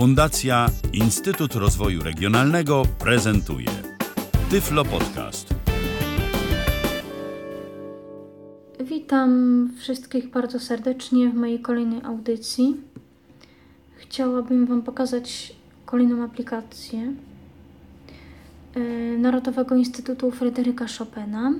Fundacja Instytut Rozwoju Regionalnego prezentuje Tyflo Podcast. Witam wszystkich bardzo serdecznie w mojej kolejnej audycji. Chciałabym Wam pokazać kolejną aplikację e, Narodowego Instytutu Fryderyka Chopina.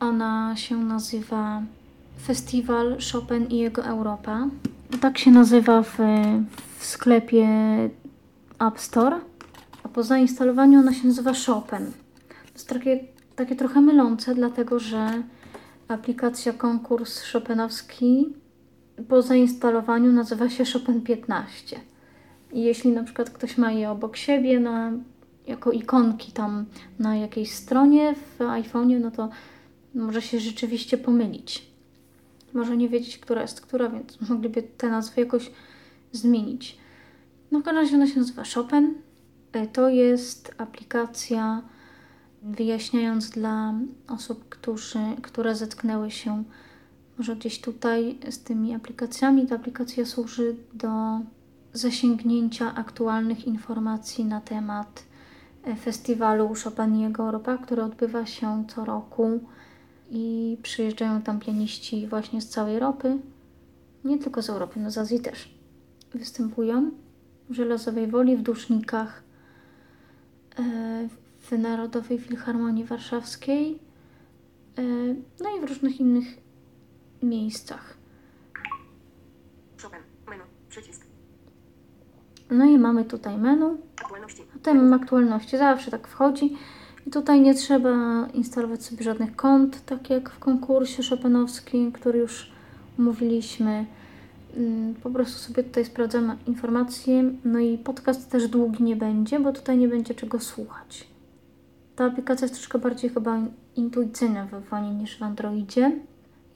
Ona się nazywa Festiwal Chopin i jego Europa. Tak się nazywa w, w sklepie App Store, a po zainstalowaniu ona się nazywa Chopin. To jest takie, takie trochę mylące, dlatego że aplikacja konkurs Chopinowski po zainstalowaniu nazywa się Chopin 15. I jeśli na przykład ktoś ma je obok siebie na, jako ikonki tam na jakiejś stronie w iPhone'ie, no to może się rzeczywiście pomylić. Może nie wiedzieć, która jest która, więc mogliby te nazwy jakoś zmienić. No w każdym razie ona się nazywa Chopin. E, To jest aplikacja, wyjaśniając dla osób, którzy, które zetknęły się może gdzieś tutaj z tymi aplikacjami. Ta aplikacja służy do zasięgnięcia aktualnych informacji na temat e, festiwalu Chopin i jego Europa, który odbywa się co roku i przyjeżdżają tam pianiści właśnie z całej Europy, nie tylko z Europy, no z Azji też. Występują w Żelazowej Woli, w Dusznikach, e, w Narodowej Filharmonii Warszawskiej, e, no i w różnych innych miejscach. No i mamy tutaj menu, Aktualności. a tutaj mamy aktualności, zawsze tak wchodzi. I tutaj nie trzeba instalować sobie żadnych kont, tak jak w konkursie Chopinowskim, który już omówiliśmy. Mm, Po prostu sobie tutaj sprawdzamy informacje. No i podcast też długi nie będzie, bo tutaj nie będzie czego słuchać. Ta aplikacja jest troszkę bardziej chyba intuicyjna w iPhone'ie niż w Androidzie.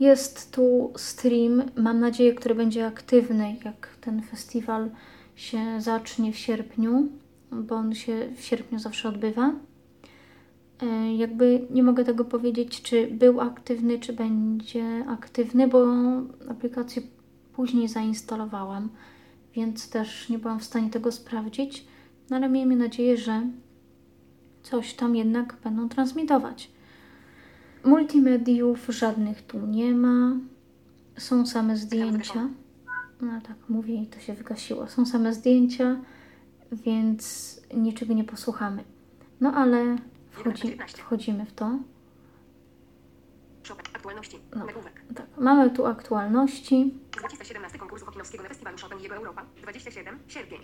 Jest tu stream, mam nadzieję, który będzie aktywny, jak ten festiwal się zacznie w sierpniu, bo on się w sierpniu zawsze odbywa. E, Jakby nie mogę tego powiedzieć, czy był aktywny, czy będzie aktywny, bo aplikację później zainstalowałam, więc też nie byłam w stanie tego sprawdzić. No ale miejmy nadzieję, że coś tam jednak będą transmitować. Multimediów żadnych tu nie ma. Są same zdjęcia. No tak mówię i to się wygasiło. Są same zdjęcia, więc niczego nie posłuchamy. No ale wchodzi, wchodzimy w to. No. Tak, mamy tu aktualności. Zwycięzca 17 konkursu hokinowskiego na festiwalu Chopin jego Europa. 27. Sierpień.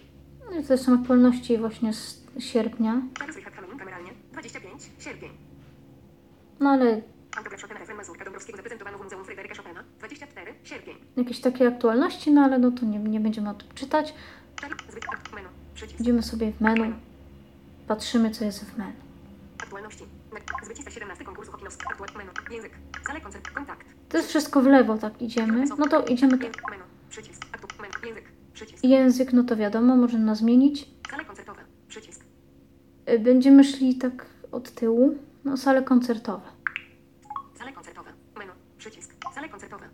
No to są aktualności właśnie z sierpnia. Kameralnie. 25. Sierpień. No ale Autograf Chopina Refren Mazurka Dąbrowskiego zaprezentowano w Muzeum Fryderyka Chopina. 24. Sierpień. jakieś takie aktualności, no ale no to nie, nie będziemy o tym czytać. Idziemy sobie w menu, patrzymy co jest w menu. Aktualności. Zwycięzca 17 konkursu hokinowskiego. Aktual. Menu. Język. Sale koncert. Kontakt. To jest wszystko w lewo, tak idziemy. No to idziemy tu. Język. Menu. Przycisk. Menu. Język. Przycisk. Język, no to wiadomo, można zmienić. Sale koncertowe. Przycisk. Y, Będziemy szli tak od tyłu. No, sale koncertowe. Sale koncertowe. Menu. Przycisk. Sale koncertowe.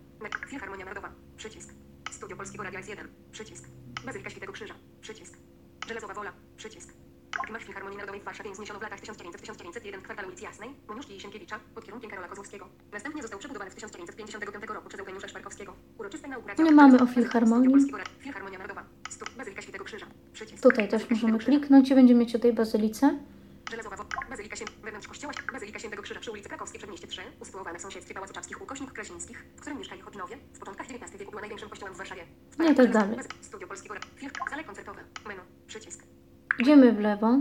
Filharmonia Narodowa. Przycisk. Studio Polskiego Radia S1. Przycisk. Bazylika Świętego Krzyża. Przycisk. Żelazowa Wola. Przycisk. Gmach Filharmonii Narodowej w Warszawie wzniesiono w latach 1900-1901 w kwartale ulicy Jasnej, Moniuszki i Sienkiewicza, pod kierunkiem Karola Kozłowskiego. Następnie został przebudowany w 1955 roku przez Eugeniusza Szparkowskiego. Uroczysta inauguracja... Nie mamy o Filharmonii. Filharmonia Narodowa. Bazylika Świętego Krzyża. Przycisk. Tutaj też możemy kliknąć i będziemy mieć o tej bazylice. Żelazowa. Bazylika Świę... Wewnątrz kościoła. Bazylika Świętego Krzyża przy ulicy Krakowskiej, przedmieście 3, usytuowane w sąsiedztwie Pałacu Czapskich ukośnik Krasińskich, w którym mieszkali Chodinowie. W początkach XIX wieku była największym kościołem w Warszawie. W i tak dalej. Studio Polskiego koncertowe. Menu. Przycisk. Idziemy w lewo.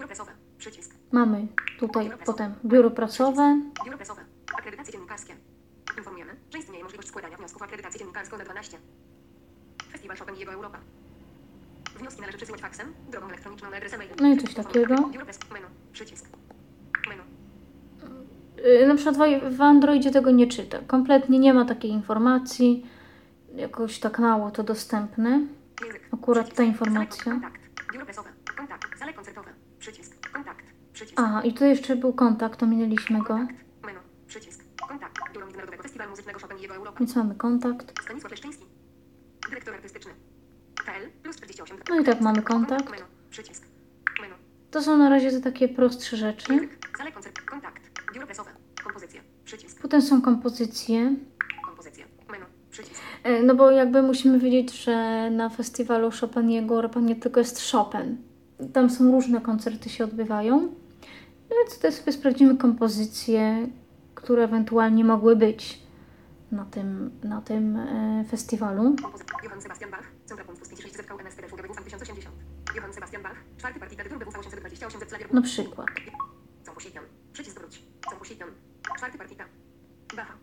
Biuro prasowe. Przycisk. Mamy tutaj potem biuro prasowe. Biuro prasowe. Akredytacje dziennikarskie. Informujemy, że istnieje możliwość składania wniosków o akredytację dziennikarską na 12. Festiwal Chopin i jego Europa. Wnioski należy przesyłać faksem, drogą elektroniczną na adres mail. No i coś takiego. Biuro pres... Menu. Przycisk. Menu. Y, Na przykład w- Androidzie tego nie czyta. Kompletnie nie ma takiej informacji. Jakoś tak mało to dostępne. Akurat ta informacja. Biuro prasowe. Kontakt. Sale koncertowe. Przycisk. Kontakt. Przycisk. Aha, i tu jeszcze był kontakt, ominęliśmy go. Menu. Przycisk. Kontakt. Biuro Międzynarodowego Festiwalu Muzycznego Chopin i jego Europa. Więc mamy kontakt. Stanisław Leszczyński. Dyrektor artystyczny. PL plus 48. No i tak mamy kontakt. Menu. Przycisk. Menu. To są na razie te takie prostsze rzeczy. Sale koncert. Kontakt. Biuro prasowe. Kompozycja. Przycisk. Potem są kompozycje. Kompozycja. Menu. Przycisk. E, No bo jakby musimy wiedzieć, że na festiwalu Chopiniego Europa nie tylko jest Chopin. Tam są różne koncerty się odbywają. No więc tutaj sobie sprawdzimy kompozycje, które ewentualnie mogły być na tym, na tym e, festiwalu. Johann Sebastian Bach. Centrapunkt 56 ZV NSTD Fuga BWV 1080. Johann Sebastian Bach. Czwarty BWV 828 Z Na przykład. Przycisk wróć. Czwarty partita. Bacha.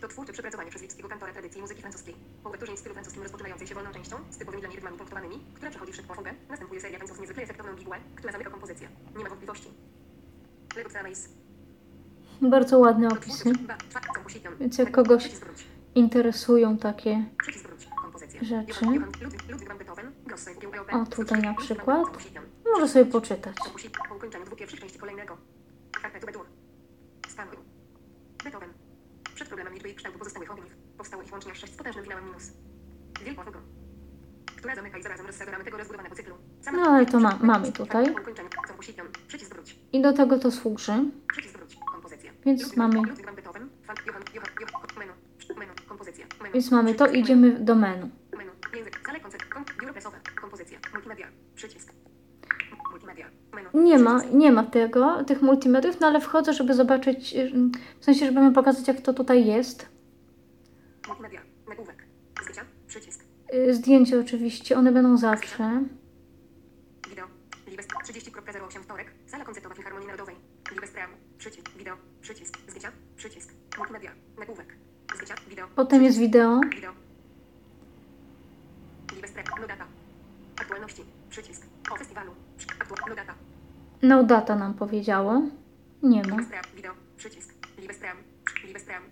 To twórcze przepracowanie przez lipskiego kantora tradycji muzyki francuskiej. Po w stylu francuskim rozpoczynającej się wolną częścią, z typowymi dla niej rytmami punktowanymi, która przechodzi w szybką fugę, następuje seria tańców niezwykle efektowną która zamyka kompozycję. Nie ma wątpliwości. Bardzo ładne opisy. Więc jak kogoś-. Interesują takie. Rzeczy. O, tutaj na przykład. Może sobie poczytać. Przed problemem liczby i kształtu pozostałych ogniw powstało ich łącznie aż sześć z potężnym finałem minus. Fugą. Która zamyka i zarazem rozsadza ramy tego rozbudowanego cyklu. Sama No, ale to ma- mamy tutaj. I do tego to służy. Więc mamy-. Więc mamy to, idziemy do menu. Nie ma, nie ma tego, tych multimediów, no ale wchodzę, żeby zobaczyć, y, w sensie, żeby mi pokazać, jak to tutaj jest. Multimedia. Nagłówek. Zdjęcia. Y, Zdjęcia oczywiście, one będą zawsze. Wideo. Libes 30.08 wtorek. Sala koncertowa Filharmonii Narodowej. Libes Pream. Przycisk. Wideo. Przycisk. Zdjęcia. Przycisk. Multimedia. Nagłówek. Zdjęcia. Wideo. Potem jest wideo. Wideo. Libes Pream. No data. Aktualności. Przycisk. O festiwalu. Aktual. No data. No data nam powiedziało. Nie ma. Libes Pream. Wideo. Przycisk. Libes Pream. Libes Pream.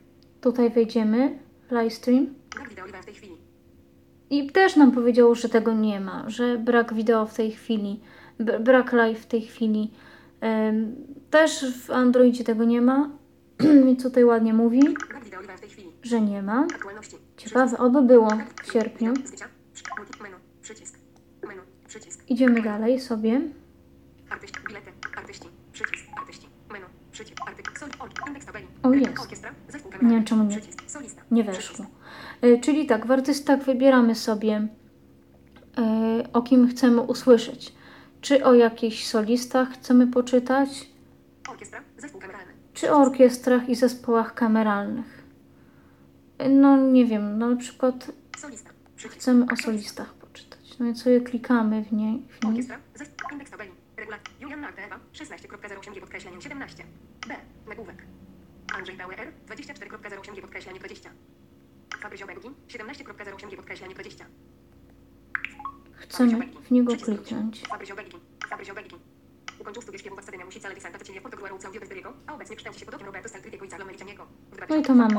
Tutaj wejdziemy, live stream. Brak wideo w tej chwili. I też nam powiedziało, że tego nie ma, że brak wideo w tej chwili, brak live w tej chwili. Też w Androidzie tego nie ma. I tutaj ładnie mówi, że nie ma. Ciekawe, oby było w sierpniu. Idziemy dalej sobie. O, jest. Nie wiem, czemu nie- Nie weszło. Y, Czyli tak, w artystach wybieramy sobie, y, o kim chcemy usłyszeć. Czy o jakichś solistach chcemy poczytać, orkiestra, zespół kameralny, czy o orkiestrach i zespołach kameralnych. Y, No nie wiem, no na przykład solista, chcemy o solistach poczytać. No i sobie klikamy w niej. W niej. orkiestra, zespół, indeks tabeli, regulat, Julian Nagde Ewa, 16.08 G podkreślenie 17, B, nagłówek, Andrzej Bauer, 24.08 G podkreślenie 20, Fabryzio Beggi, 17.08 G podkreślenie 20, Chcemy w niego kliknąć. Ukończył studia śpiewu w Musica Santa Claudio a obecnie kształci się Roberto i No i to mamy.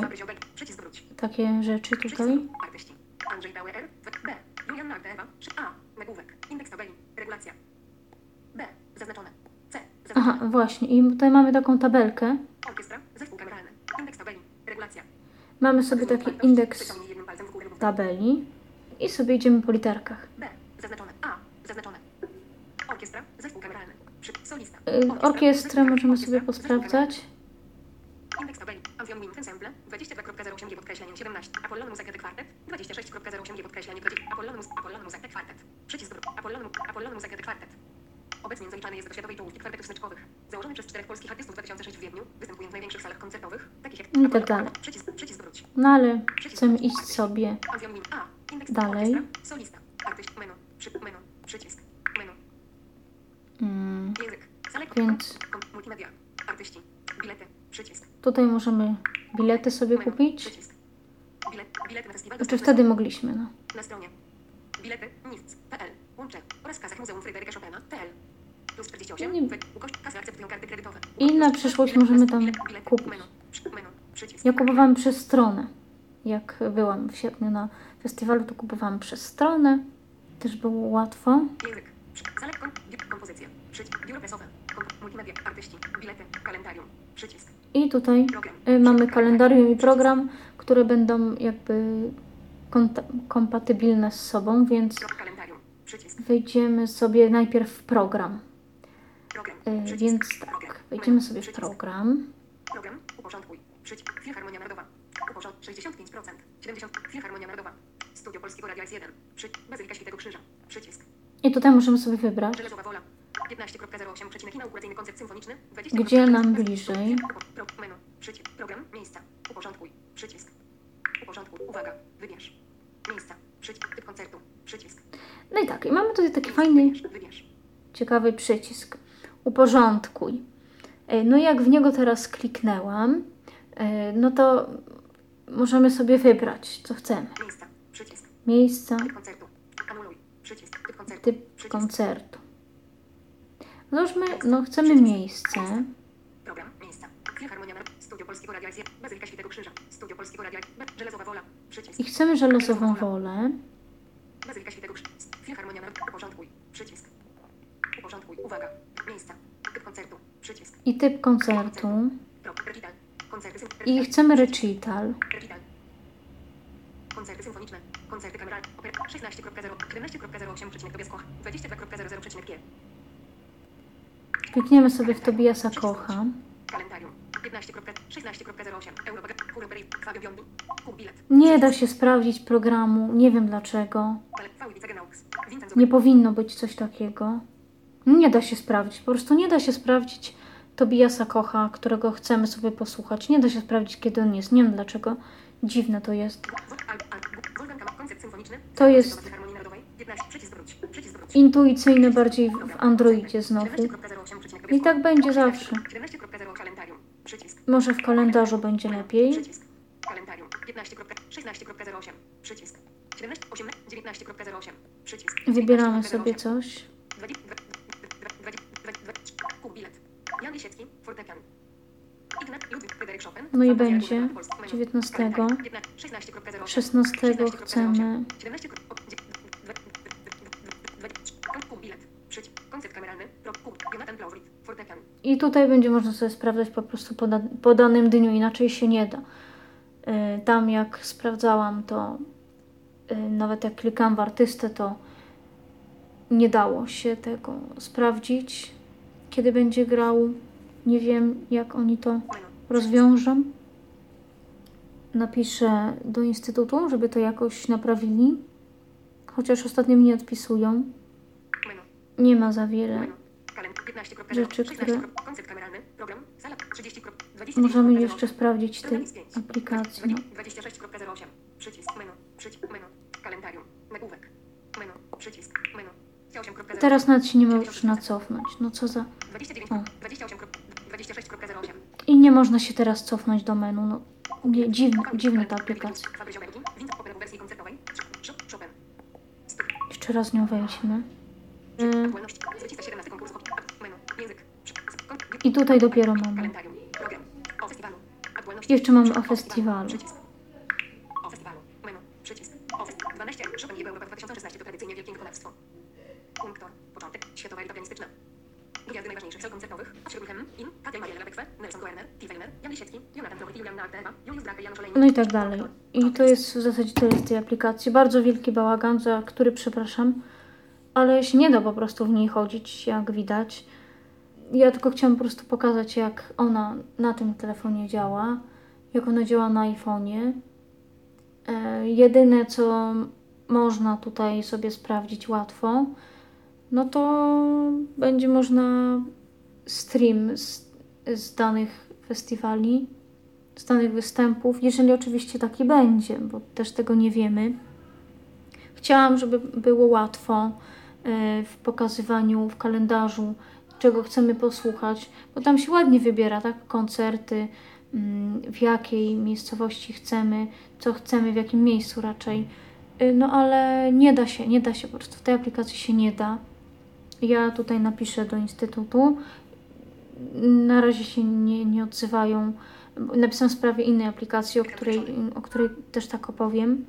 Takie rzeczy tutaj. wróć. Artyści. Andrzej Bauer, B. Julian Magda Ewa, A. Nagłówek. Indeks tabeli. Regulacja. B. Zaznaczone. C. Aha, właśnie. I tutaj mamy taką tabelkę. Orkiestra. Zespół kameralny. Indeks tabeli. Regulacja. Mamy sobie taki indeks tabeli i sobie idziemy po literkach. B. Zaznaczone. A. Zaznaczone. Orkiestra. Zespół kameralny. Przy. Solista. Y, Orkiestrę możemy sobie. Zespół kameralny. posprawdzać. Polskich artystów w 2006 w Wiedniu, występuje w największych salach koncertowych, takich jak I tak Apollon- dalej. Przycisk, przycisk wróć. No ale chcemy iść sobie Dalej. Solista. Artyst. Menu. Przy, menu. Przycisk. Menu. mm, Więc- multimedia. Artyści. Bilety. Przycisk. tutaj możemy bilety sobie kupić. Znaczy wtedy mogliśmy, no. na stronie bilety oraz kasach Muzeum Fryderyka Chopina.pl plus 48 I- na przyszłość możemy tam kupić. Ja kupowałam przez stronę. Jak byłam w sierpniu na festiwalu, to kupowałam przez stronę. Też było łatwo. Język. Przy- Zalep kom, bi- kompozycja. Przycisk. Biuro prasowe. Kom, multimedia. Artyści. Bilety. Kalendarium. Przycisk. I tutaj y, mamy kalendarium i program, które będą jakby kompatybilne z sobą, więc wejdziemy sobie najpierw w program. E. Więc tak, wejdziemy sobie w program. Program. Uporządkuj. Przycisk. Filharmonia Narodowa. Uporząd 65%. 70. Filharmonia Narodowa. Studio Polskiego Radia S1. Przy... Bazylika Świętego Krzyża. Przycisk. I tutaj możemy sobie wybrać, Żelazowa Wola. 15.08. Przecinek. Inauguracyjny koncert symfoniczny. Gdzie nam bliżej? Pro, menu. Przycisk. Program. Miejsca. Uporządkuj. Przycisk. Uporządkuj. Uwaga. Wybierz. Miejsca. Przycisk. Typ koncertu. Przycisk. No i tak, i mamy tutaj taki fajny, ciekawy przycisk. Uporządkuj. E, No i jak w niego teraz kliknęłam, e, no to możemy sobie wybrać, co chcemy. Miejsca. Przycisk. Miejsca, Typ koncertu. Anuluj. Przycisk. Typ koncertu. typ Przycisk. koncertu. Załóżmy, no chcemy miejsce. Program. Miejsca. Filharmonia. Studio Polskiego Radia S1. Bazylika Świętego Krzyża. Studio Polskiego Radia. Żelazowa Wola. Przycisk. I chcemy żelazową wolę. Bazylika Świętego Krzyża. Filharmonia. Uporządkuj. Przycisk. Uporządkuj. Uwaga. I typ koncertu. I chcemy recital. Koncerty symfoniczne. Koncerty kameralne. Opera 16.0. 17.08. Przecinek Tobias Koch. 22.00. Przecinek G. Klikniemy sobie w Tobiasa Kocha. Kalendarium. 15.16.08. Europa. Kuruberi. Fabio Biondi. Kup bilet. Nie da się sprawdzić programu, nie wiem dlaczego. Nie powinno być coś takiego. Nie da się sprawdzić, po prostu nie da się sprawdzić Tobiasa Kocha, którego chcemy sobie posłuchać. Nie da się sprawdzić, kiedy on jest. Nie wiem dlaczego. Dziwne to jest. To jest- Filharmonii Narodowej. 15. Przycisk wróć. Przycisk wróć. Intuicyjne bardziej w, Androidzie znowu. 17.08. Przecinek I tak będzie zawsze. 17.0 kalendarium. Przycisk. Może w kalendarzu będzie lepiej. Przycisk. Kalendarium. 15.16.08. Przycisk. 17, 18, 19.08. Przycisk. Wybieramy 19.08. sobie coś. No i będzie Arbuza, Polski. Menu. 19. Kalendarium. 15, 16.08. 16 chcemy. 17. Kup bilet. Przycisk. Koncert kameralny. Pro. Kup. Jonathan Blauvrit. Fortepian. I tutaj będzie można sobie sprawdzać po prostu po, da- po danym dniu, inaczej się nie da. Y, Tam jak sprawdzałam, to y, nawet jak klikam w artystę, to nie dało się tego sprawdzić, kiedy będzie grał. Nie wiem, jak oni to rozwiążą. Napiszę do instytutu, żeby to jakoś naprawili. Chociaż ostatnio mi nie odpisują. Nie ma za wiele. Menu. Kalend- 15.0. Rzeczy, 16. które- Koncert kameralny. Program. Sala. 30. 20. Możemy jeszcze sprawdzić tej aplikacji. No. 26.08. Przycisk. Menu. Przycisk. Menu. Kalendarium. Nagłówek. Menu. Przycisk. Menu. 28.0. Teraz nawet się nie można cofnąć. No co za... 29. O. 28. 26.08. I nie można się teraz cofnąć do menu. No, nie, dziwna ta aplikacja. Jeszcze raz nią wejdźmy. Y, Aktualności. Zwycięzca 17 konkurs. Menu. Język. Kon- I tutaj dopiero mamy. Jeszcze mamy o festiwalu. Przycisk. O festiwalu. Menu. Przycisk. O festiwalu. 12. Chopin i Europa 2016 to tradycyjnie wielkie wykonawstwo. Punktor. Początek. Światowa eryta pianistyczna. Koncertowych. Wśród hem, In, Katia Maria Nelson Jan Lisiecki, Jonathan Drake. No i tak dalej. I to jest w zasadzie tyle z tej aplikacji. Bardzo wielki bałagan, za który przepraszam, ale się nie da po prostu w niej chodzić, jak widać. Ja tylko chciałam po prostu pokazać, jak ona na tym telefonie działa, jak ona działa na iPhone'ie. E, jedyne, co można tutaj sobie sprawdzić łatwo, no to będzie można stream z, z danych festiwali z danych występów, jeżeli oczywiście taki będzie, bo też tego nie wiemy. Chciałam, żeby było łatwo e, w pokazywaniu w kalendarzu, czego chcemy posłuchać, bo tam się ładnie wybiera, tak? Koncerty, mm, w jakiej miejscowości chcemy, co chcemy, w jakim miejscu raczej. Y, No ale nie da się, nie da się, po prostu w tej aplikacji się nie da. Ja tutaj napiszę do instytutu. Na razie się nie, nie odzywają. Napisałam w sprawie innej aplikacji, o której, o której też tak opowiem.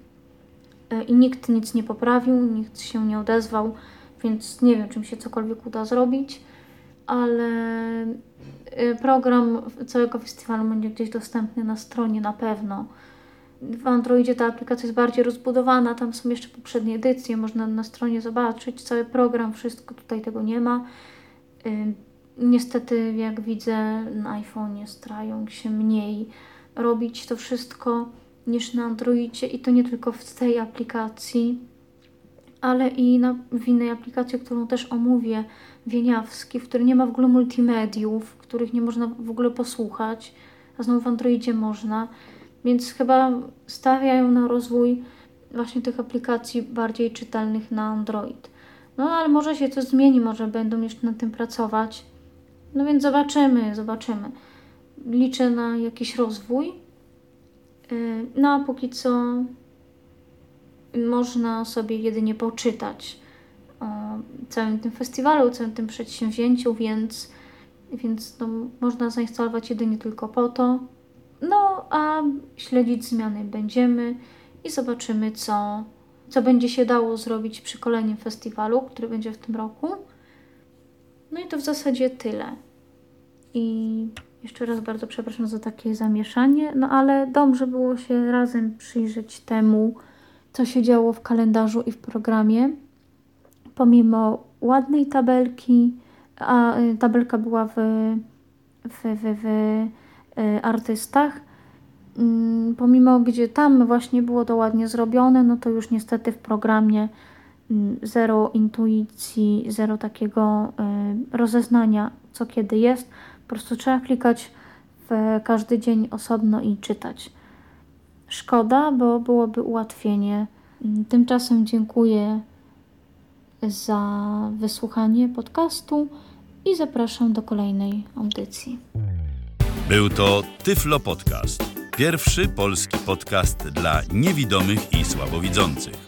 E, I nikt nic nie poprawił, nikt się nie odezwał, więc nie wiem, czy mi się cokolwiek uda zrobić, ale e, program całego festiwalu będzie gdzieś dostępny na stronie na pewno. w Androidzie ta aplikacja jest bardziej rozbudowana, tam są jeszcze poprzednie edycje, można na stronie zobaczyć cały program, wszystko tutaj tego nie ma. Niestety, jak widzę, na iPhone'ie starają się mniej robić to wszystko niż na Androidzie i to nie tylko w tej aplikacji, ale i na, w innej aplikacji, którą też omówię, Wieniawski, w której nie ma w ogóle multimediów, których nie można w ogóle posłuchać, a znowu w Androidzie można, więc chyba stawiają na rozwój właśnie tych aplikacji bardziej czytelnych na Android. No ale może się coś zmieni, może będą jeszcze nad tym pracować. No więc zobaczymy, zobaczymy. Liczę na jakiś rozwój. Yy, no a póki co można sobie jedynie poczytać o całym tym festiwalu, całym tym przedsięwzięciu, więc, więc no, można zainstalować jedynie tylko po to. No a śledzić zmiany będziemy i zobaczymy, co, co będzie się dało zrobić przy kolejnym festiwalu, który będzie w tym roku. No i to w zasadzie tyle. I jeszcze raz bardzo przepraszam za takie zamieszanie, no ale dobrze było się razem przyjrzeć temu, co się działo w kalendarzu i w programie. Pomimo ładnej tabelki, a y, tabelka była w, w, w, w y, artystach, mm, pomimo gdzie tam właśnie było to ładnie zrobione, no to już niestety w programie zero intuicji, zero takiego y, rozeznania, co kiedy jest. Po prostu trzeba klikać w każdy dzień osobno i czytać. Szkoda, bo byłoby ułatwienie. Tymczasem dziękuję za wysłuchanie podcastu i zapraszam do kolejnej audycji. Był to Tyflo Podcast. Pierwszy polski podcast dla niewidomych i słabowidzących.